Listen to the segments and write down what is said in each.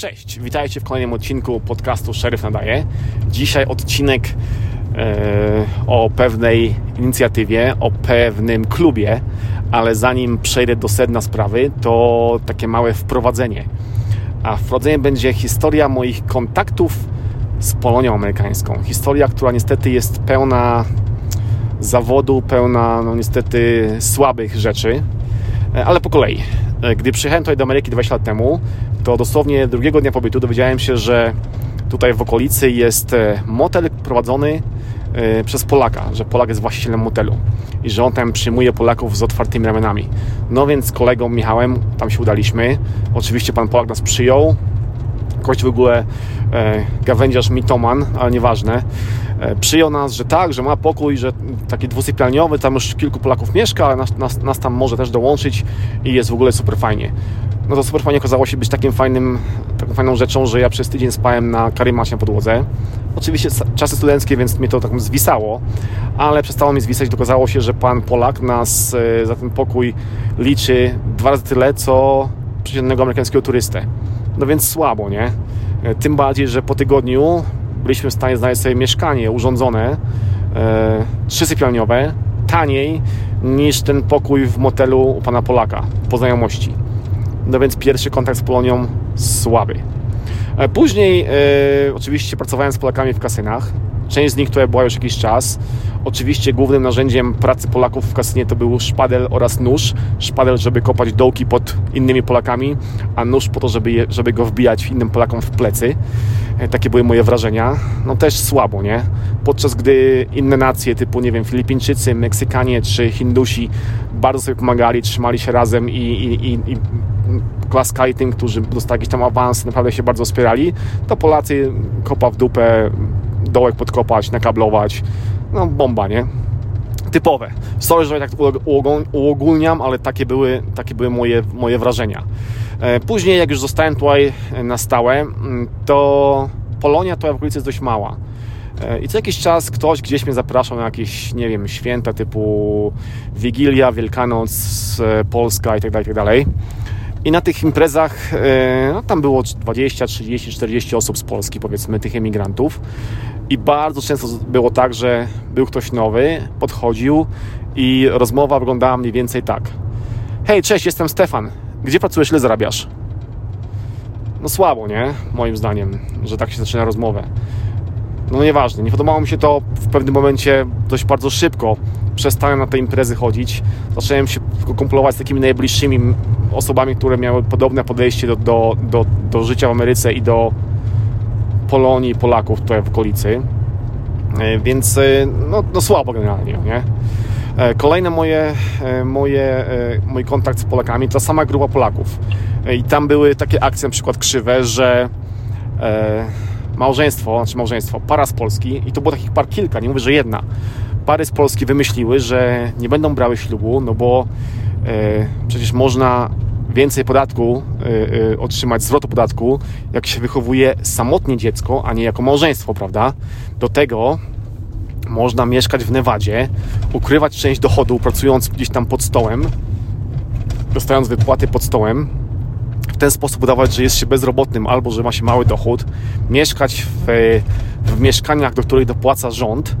Cześć, witajcie w kolejnym odcinku podcastu Szeryf Nadaje. Dzisiaj odcinek e, o pewnej inicjatywie, o pewnym klubie, ale zanim przejdę do sedna sprawy, to takie małe wprowadzenie. A wprowadzenie będzie historia moich kontaktów z Polonią amerykańską. Historia, która niestety jest pełna zawodu, pełna no niestety słabych rzeczy, e, ale po kolei. E, gdy przyjechałem tutaj do Ameryki 20 lat temu, to dosłownie drugiego dnia pobytu dowiedziałem się, że tutaj w okolicy jest e, motel prowadzony e, przez Polaka, że Polak jest właścicielem motelu i że on tam przyjmuje Polaków z otwartymi ramionami. No więc z kolegą Michałem tam się udaliśmy. Oczywiście pan Polak nas przyjął. Kość w ogóle e, gawędziarz mitoman, ale nieważne. E, przyjął nas, że tak, że ma pokój, że taki dwusypialniowy, tam już kilku Polaków mieszka, ale nas, nas, nas tam może też dołączyć i jest w ogóle super fajnie no to super fajnie okazało się być takim fajnym, taką fajną rzeczą, że ja przez tydzień spałem na karimacie na podłodze. Oczywiście czasy studenckie, więc mnie to tak zwisało, ale przestało mi zwisać. Okazało się, że pan Polak nas e, za ten pokój liczy dwa razy tyle, co przeciętnego amerykańskiego turystę. No więc słabo, nie? E, tym bardziej, że po tygodniu byliśmy w stanie znaleźć sobie mieszkanie urządzone, e, trzysypialniowe, taniej niż ten pokój w motelu u pana Polaka po znajomości. No więc pierwszy kontakt z Polonią słaby. E, później e, oczywiście pracowałem z Polakami w kasynach. Część z nich tutaj była już jakiś czas. Oczywiście głównym narzędziem pracy Polaków w kasynie to był szpadel oraz nóż. Szpadel, żeby kopać dołki pod innymi Polakami, a nóż po to, żeby, je, żeby go wbijać innym Polakom w plecy. E, takie były moje wrażenia. No też słabo, nie? Podczas gdy inne nacje typu, nie wiem, Filipińczycy, Meksykanie czy Hindusi bardzo sobie pomagali, trzymali się razem i, i, i, i klaskali tym, którzy dostali jakiś tam awans, naprawdę się bardzo wspierali, to Polacy kopa w dupę, dołek podkopać, nakablować, no bomba, nie? Typowe. Sorry, że tak uogólniam, ale takie były, takie były moje, moje wrażenia. E, później, jak już zostałem tutaj na stałe, to Polonia to w okolicy jest dość mała. E, I co jakiś czas ktoś gdzieś mnie zapraszał na jakieś, nie wiem, święta typu Wigilia, Wielkanoc, e, Polska itd., itd. I na tych imprezach e, no, tam było 20, 30, 40 osób z Polski, powiedzmy, tych emigrantów. I bardzo często było tak, że był ktoś nowy, podchodził i rozmowa wyglądała mniej więcej tak. Hej, cześć, jestem Stefan. Gdzie pracujesz, ile zarabiasz? No słabo, nie? Moim zdaniem, że tak się zaczyna rozmowę. No nieważne, nie podobało mi się to w pewnym momencie dość bardzo szybko. Przestałem na te imprezy chodzić. Zacząłem się kumplować z takimi najbliższymi osobami, które miały podobne podejście do, do, do, do życia w Ameryce i do Polonii, Polaków tutaj w okolicy. E, więc e, no, no słabo generalnie, nie? E, kolejne moje, moje, mój kontakt z Polakami to sama grupa Polaków. I tam były takie akcje na przykład krzywe, że małżeństwo, znaczy małżeństwo, para z Polski i to było takich par kilka, nie mówię, że jedna. Pary z Polski wymyśliły, że nie będą brały ślubu, no bo e, przecież można więcej podatku e, e, otrzymać, zwrotu podatku, jak się wychowuje samotnie dziecko, a nie jako małżeństwo, prawda? Do tego można mieszkać w Nevadzie, ukrywać część dochodu, pracując gdzieś tam pod stołem, dostając wypłaty pod stołem, ten sposób udawać, że jest się bezrobotnym albo że ma się mały dochód, mieszkać w, w mieszkaniach, do których dopłaca rząd e,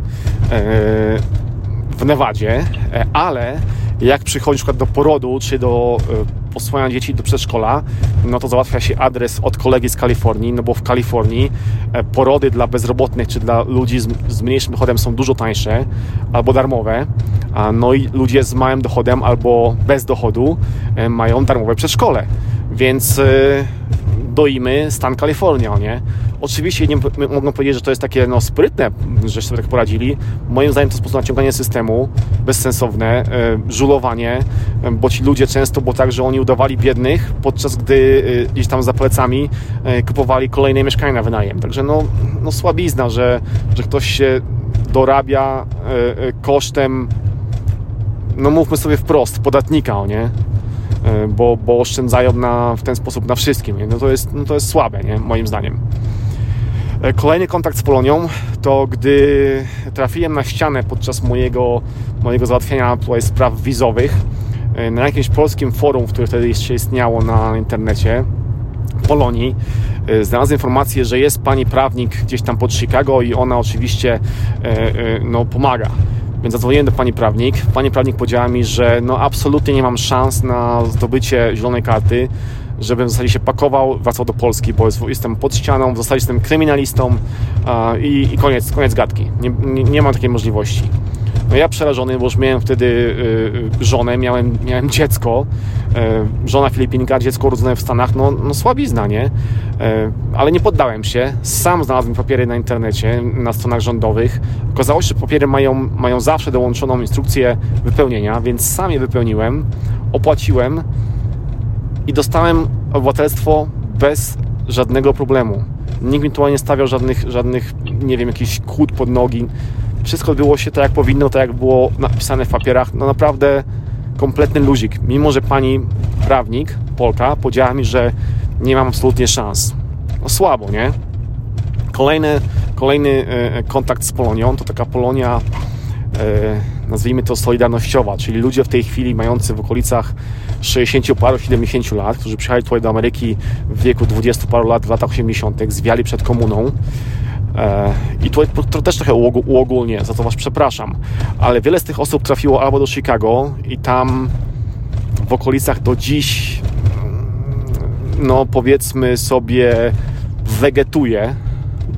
w Nevadzie, e, ale jak przychodzi przykład do porodu czy do e, posłania dzieci do przedszkola, no to załatwia się adres od kolegi z Kalifornii, no bo w Kalifornii porody dla bezrobotnych czy dla ludzi z, mniejszym dochodem są dużo tańsze albo darmowe, no i ludzie z małym dochodem albo bez dochodu mają darmowe przedszkole. Więc y, doimy stan Kalifornia, nie? Oczywiście nie mogą powiedzieć, że to jest takie no, sprytne, że sobie tak poradzili. Moim zdaniem to sposób naciągania systemu, bezsensowne, y, żulowanie, y, bo ci ludzie często było tak, że oni udawali biednych, podczas gdy gdzieś tam za plecami kupowali kolejne mieszkania na wynajem. Także no, no słabizna, że, że ktoś się dorabia kosztem, no mówmy sobie wprost, podatnika, nie? E, bo, bo oszczędzają na, w ten sposób na wszystkim. No to, jest, no to jest słabe, nie? moim zdaniem. E, kolejny kontakt z Polonią to gdy trafiłem na ścianę podczas mojego, mojego załatwiania tutaj spraw wizowych e, na jakimś polskim forum, które wtedy jeszcze istniało na internecie, Polonii, znalazłem informację, że jest pani prawnik gdzieś tam pod Chicago i ona oczywiście no, pomaga. Więc zadzwoniłem do pani prawnik. Pani prawnik powiedziała mi, że no absolutnie nie mam szans na zdobycie zielonej karty, żebym w zasadzie się pakował, wracał do Polski, bo jestem pod ścianą, w zasadzie jestem kryminalistą i, i koniec, koniec gadki. Nie, nie, nie mam takiej możliwości. No ja przerażony, bo już miałem wtedy y, żonę, miałem, miałem dziecko, y, żona Filipinka, dziecko urodzone w Stanach, no, no słabizna, nie? Y, ale nie poddałem się, sam znalazłem papiery na internecie, na stronach rządowych. Okazało się, że papiery mają, mają zawsze dołączoną instrukcję wypełnienia, więc sam je wypełniłem, opłaciłem i dostałem obywatelstwo bez żadnego problemu. Nikt mi tu nie stawiał żadnych, żadnych, nie wiem, jakichś kłód pod nogi wszystko odbyło się tak, jak powinno, tak jak było napisane w papierach. No naprawdę kompletny luzik. Mimo, że pani prawnik, Polka, powiedziała mi, że nie mam absolutnie szans. No słabo, nie? Kolejny, kolejny e, kontakt z Polonią to taka Polonia, e, nazwijmy to solidarnościowa, czyli ludzie w tej chwili mający w okolicach 60 paru, 70 lat, którzy przyjechali tutaj do Ameryki w wieku 20 paru lat, w latach 80., zwiali przed komuną E, I tutaj też trochę uogólnie, za to Was przepraszam, ale wiele z tych osób trafiło albo do Chicago i tam w okolicach do dziś, mm, no powiedzmy sobie, wegetuje,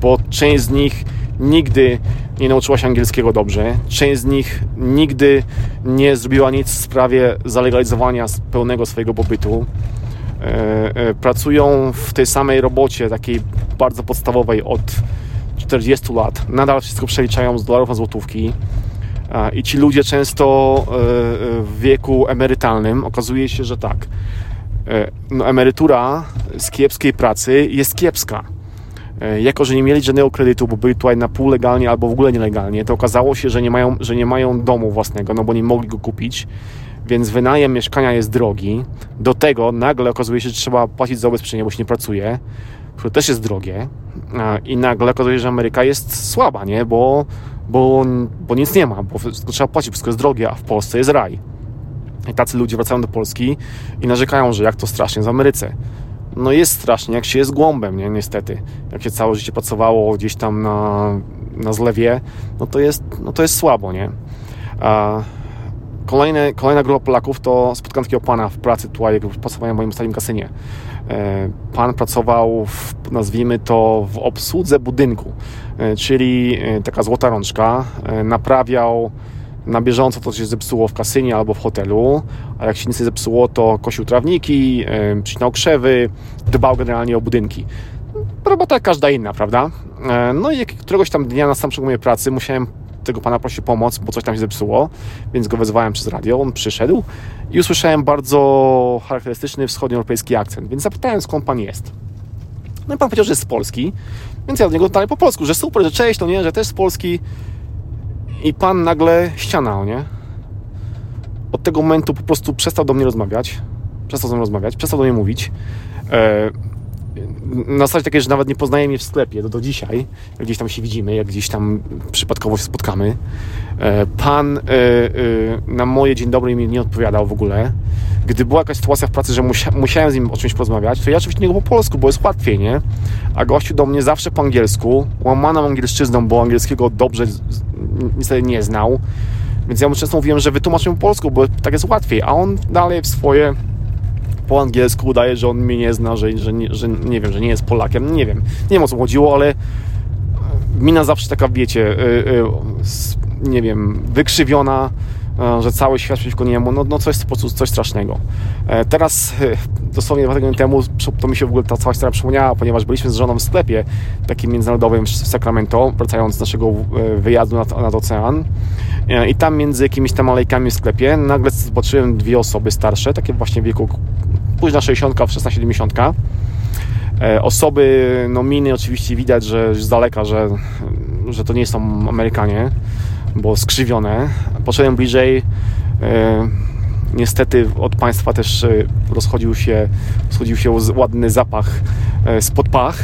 bo część z nich nigdy nie nauczyła się angielskiego dobrze, część z nich nigdy nie zrobiła nic w sprawie zalegalizowania pełnego swojego pobytu. E, e, pracują w tej samej robocie, takiej bardzo podstawowej od 40 lat nadal wszystko przeliczają z dolarów na złotówki. I ci ludzie często e, e, w wieku emerytalnym okazuje się, że tak. E, no, emerytura z kiepskiej pracy jest kiepska. Jako, że nie mieli żadnego kredytu, bo byli tutaj na pół legalnie albo w ogóle nielegalnie, to okazało się, że nie mają, że nie mają domu własnego, no bo nie mogli go kupić, więc wynajem mieszkania jest drogi. Do tego nagle okazuje się, że trzeba płacić za ubezpieczenie, bo się nie pracuje które też jest drogie i nagle okazuje się, że Ameryka jest słaba, nie? Bo, bo, bo nic nie ma, bo trzeba płacić, wszystko jest drogie, a w Polsce jest raj. I tacy ludzie wracają do Polski i narzekają, że jak to strasznie w Ameryce. No jest strasznie, jak się jest głąbem, nie? Niestety. Jak się całe życie pracowało gdzieś tam na, na zlewie, no to jest, no to jest słabo, nie? A kolejne, kolejna grupa Polaków to spotkałem takiego pana w pracy tutaj, jak pracowałem w moim ostatnim kasynie. E, pan pracował, w, nazwijmy to, w obsłudze budynku, e, czyli e, taka złota rączka, naprawiał na bieżąco to, co się zepsuło w kasynie albo w hotelu, a jak się nic nie zepsuło, to kosił trawniki, przycinał krzewy, dbał generalnie o budynki. Robota jak każda inna, prawda? No i któregoś tam dnia na samym mojej pracy musiałem tego pana prosić o pomoc, bo coś tam się zepsuło, więc go wezwałem przez radio, on przyszedł i usłyszałem bardzo charakterystyczny wschodnioeuropejski akcent, więc zapytałem skąd pan jest. No i pan powiedział, że jest z Polski, więc ja do niego dalej po polsku, że super, że cześć, no nie, że też z Polski i pan nagle ścianał, nie? Od tego momentu po prostu przestał do mnie rozmawiać, przestał ze mną rozmawiać, przestał do mnie mówić. E, na zasadzie takiej, że nawet nie poznaje mnie w sklepie do, do dzisiaj, jak gdzieś tam się widzimy, jak gdzieś tam przypadkowo się spotkamy. E, pan e, e, na moje dzień dobry mi nie odpowiadał w ogóle. Gdy była jakaś sytuacja w pracy, że musia, musiałem z nim o czymś porozmawiać, to ja oczywiście nie go po polsku, bo jest łatwiej, nie? A gościu do mnie zawsze po angielsku, łamaną angielszczyzną, bo angielskiego dobrze niestety nie znał. Więc ja mu często mówiłem, że wytłumaczę po polsku, bo tak jest łatwiej, a on dalej w swoje po angielsku udaje, że on mnie nie zna, że, że, nie, że nie wiem, że nie jest Polakiem. Nie wiem, nie wiem o co chodziło, ale mina zawsze taka, wiecie, yy, yy, nie wiem, wykrzywiona, yy, że cały świat przeciwko niemu, no, no coś po coś strasznego. E, teraz, e, dosłownie dwa tygodnie temu, to mi się w ogóle ta cała historia przypomniała, ponieważ byliśmy z żoną w sklepie takim międzynarodowym w Sacramento, wracając z naszego e, wyjazdu nad, nad ocean. I tam między jakimiś tam alejkami w sklepie nagle zobaczyłem dwie osoby starsze, takie właśnie w wieku późna 60, wczesna 70. E, osoby, no miny oczywiście widać, że z daleka, że, że to nie są Amerykanie, bo skrzywione. Poszedłem bliżej. E, niestety od państwa też e, rozchodził się, rozchodził się ładny zapach spod pach.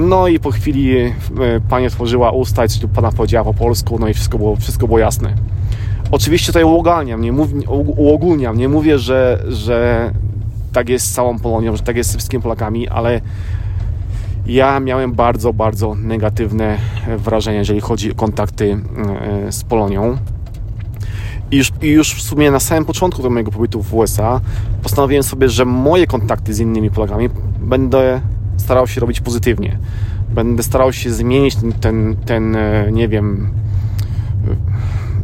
No i po chwili pani otworzyła usta i pana powiedziała po polsku, no i wszystko było, wszystko było jasne. Oczywiście tutaj uogólniam, nie, mów, uogólniam, nie mówię, że, że tak jest z całą Polonią, że tak jest z wszystkimi Polakami, ale ja miałem bardzo, bardzo negatywne wrażenie, jeżeli chodzi o kontakty z Polonią. I już, I już w sumie na samym początku do mojego pobytu w USA postanowiłem sobie, że moje kontakty z innymi Polakami będę starał się robić pozytywnie. Będę starał się zmienić ten, ten, ten nie wiem,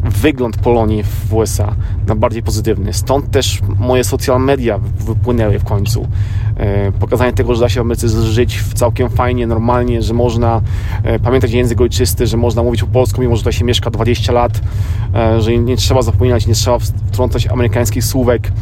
wygląd Polonii w USA na bardziej pozytywny. Stąd też moje social media wypłynęły w końcu. E, pokazanie tego, że da się w Ameryce żyć całkiem fajnie, normalnie, że można e, pamiętać język ojczysty, że można mówić po polsku, mimo że tutaj się mieszka 20 lat, e, że nie trzeba zapominać, nie trzeba wtrącać amerykańskich słówek,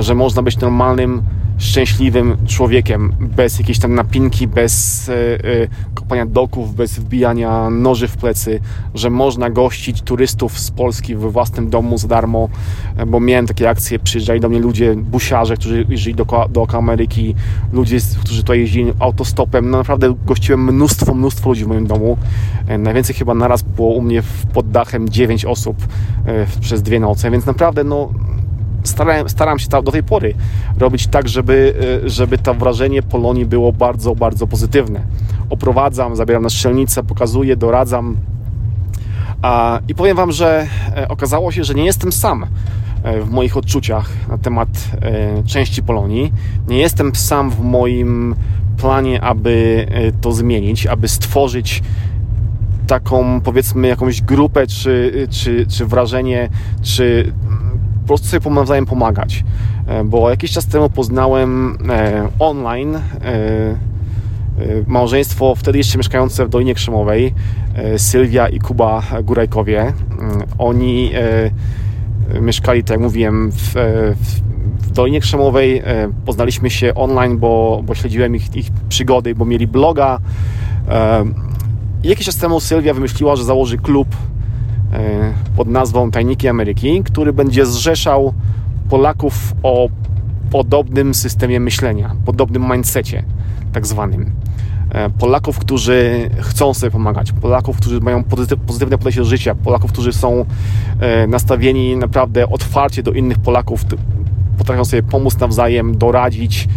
że można być normalnym szczęśliwym człowiekiem, bez jakiejś tam napinki, bez e, e, kopania doków, bez wbijania noży w plecy, że można gościć turystów z Polski we własnym domu za darmo, e, bo miałem takie akcje, przyjeżdżali do mnie ludzie, busiarze, którzy jeździli do, do Ameryki, ludzie, którzy tutaj jeździli autostopem, no naprawdę gościłem mnóstwo, mnóstwo ludzi w moim domu, najwięcej chyba naraz było u mnie pod dachem 9 osób przez dwie noce, więc naprawdę no starałem, staram się do tej pory robić tak, żeby, y, żeby to wrażenie Polonii było bardzo, bardzo pozytywne. Oprowadzam, zabieram na strzelnicę, pokazuję, doradzam. I powiem Wam, że e, okazało się, że nie jestem sam e, w moich odczuciach na temat e, części Polonii. Nie jestem sam w moim planie, aby to zmienić, aby stworzyć taką, powiedzmy, jakąś grupę, czy, czy, czy wrażenie, czy po prostu sobie nawzajem pomagać. E, bo jakiś czas temu poznałem e, online e, małżeństwo wtedy jeszcze mieszkające w Dolinie Krzemowej, Sylwia i Kuba Górajkowie. Oni mieszkali, tak jak mówiłem, w, w Dolinie Krzemowej. Poznaliśmy się online, bo, bo śledziłem ich, ich przygody, bo mieli bloga. I jakiś czas temu Sylwia wymyśliła, że założy klub pod nazwą Tajniki Ameryki, który będzie zrzeszał Polaków o podobnym systemie myślenia, podobnym mindsetie, tak zwanym. E, Polaków, którzy chcą sobie pomagać, Polaków, którzy mają pozytywne podejście do życia, Polaków, którzy są e, nastawieni naprawdę otwarcie do innych Polaków, potrafią sobie pomóc nawzajem, doradzić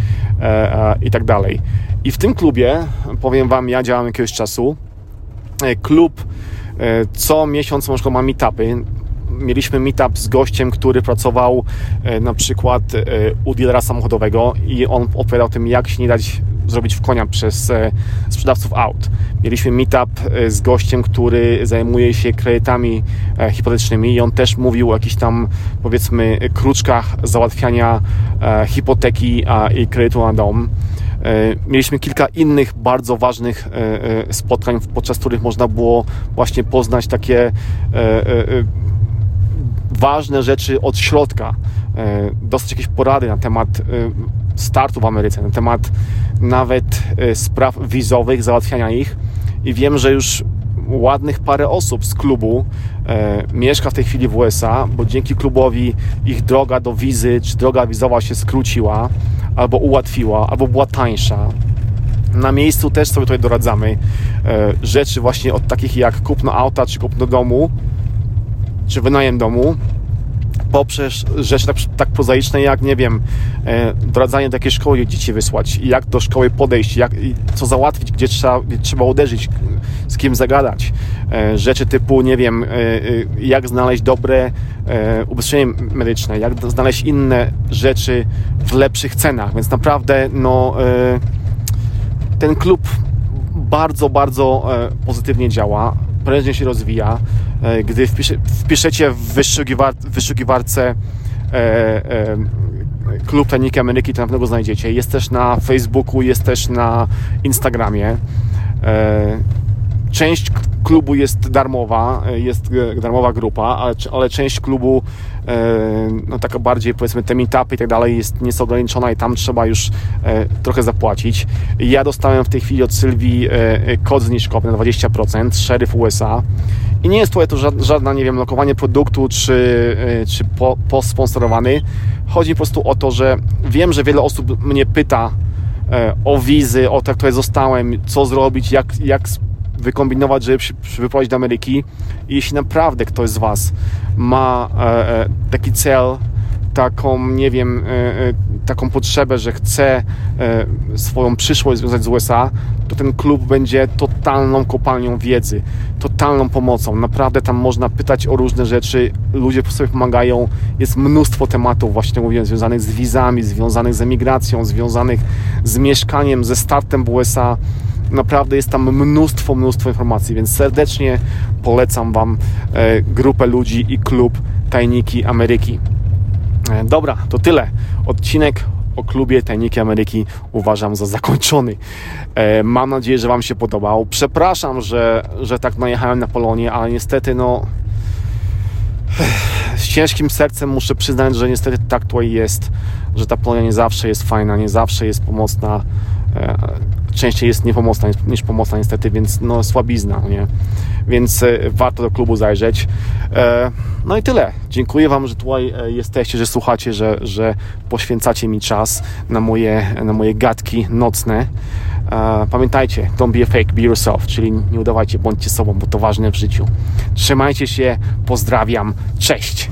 i tak dalej. I w tym klubie, powiem Wam, ja działam jakiegoś czasu. Klub E, co miesiąc na przykład ma meetupy. Mieliśmy meetup z gościem, który pracował e, na przykład e, u dealera samochodowego i on opowiadał o tym, jak się nie dać zrobić w konia przez sprzedawców aut. Mieliśmy meetup z gościem, który zajmuje się kredytami hipotecznymi i on też mówił o jakichś tam powiedzmy kruczkach załatwiania hipoteki i kredytu na dom. E, mieliśmy kilka innych bardzo ważnych e, e, spotkań, podczas których można było właśnie poznać takie ważne rzeczy od środka, dostać jakieś porady na temat startu w Ameryce, na temat nawet spraw wizowych, załatwiania ich. I wiem, że już ładnych parę osób z klubu e, mieszka w tej chwili w USA, bo dzięki klubowi ich droga do wizy czy droga wizowa się skróciła, albo ułatwiła, albo była tańsza. Na miejscu też sobie tutaj doradzamy e, rzeczy właśnie od takich jak kupno auta, czy kupno domu, czy wynajem domu, poprzez rzeczy tak, tak prozaiczne jak, nie wiem, e, doradzanie do jakiej szkoły dzieci wysłać, jak do szkoły podejść, jak, co załatwić, gdzie trzeba, gdzie trzeba uderzyć, z kim zagadać. E, rzeczy typu, nie wiem, e, jak znaleźć dobre ubezpieczenie medyczne, jak znaleźć inne rzeczy w lepszych cenach, więc naprawdę no, ten klub bardzo, bardzo pozytywnie działa prężnie się rozwija. E, gdy wpisze, wpiszecie w wyszukiwar, wyszukiwarce e, e, klub Tajniki Ameryki, to na pewno go znajdziecie. Jest też na Facebooku, jest też na Instagramie. Część klubu jest darmowa, jest darmowa grupa, ale, ale część klubu, no taka bardziej powiedzmy te meetupy i tak dalej jest nieco ograniczona i tam trzeba już trochę zapłacić. Ja dostałem w tej chwili od Sylwii kod zniżkowy na 20%, Sheriff USA i nie jest to żadna, nie wiem, lokowanie produktu czy, czy po, posponsorowany. Chodzi po prostu o to, że wiem, że wiele osób mnie pyta o wizy, o jak tutaj zostałem, co zrobić, jak, jak wykombinować, żeby się wyprowadzić do Ameryki. I jeśli naprawdę ktoś z Was ma e, e, taki cel, taką, nie wiem, e, taką potrzebę, że chce swoją przyszłość związać z USA, to ten klub będzie totalną kopalnią wiedzy, totalną pomocą. Naprawdę tam można pytać o różne rzeczy, ludzie sobie pomagają. Jest mnóstwo tematów, właśnie mówiłem, związanych z wizami, związanych z emigracją, związanych z mieszkaniem, ze startem w USA. Naprawdę jest tam mnóstwo, mnóstwo informacji, więc serdecznie polecam Wam e, grupę ludzi i klub Tajniki Ameryki. E, dobra, to tyle. Odcinek o klubie Tajniki Ameryki uważam za zakończony. E, mam nadzieję, że Wam się podobał. Przepraszam, że, że tak najechałem na Polonię, ale niestety no z ciężkim sercem muszę przyznać, że niestety tak tutaj jest, że ta Polonia nie zawsze jest fajna, nie zawsze jest pomocna częściej jest niepomocna niż pomocna niestety, więc no słabizna, nie? Więc e, warto do klubu zajrzeć. E, no i tyle. Dziękuję Wam, że tutaj e, jesteście, że słuchacie, że, że poświęcacie mi czas na moje, na moje gadki nocne. Pamiętajcie, don't be a fake, be yourself, czyli nie udawajcie, bądźcie sobą, bo to ważne w życiu. Trzymajcie się, pozdrawiam, cześć!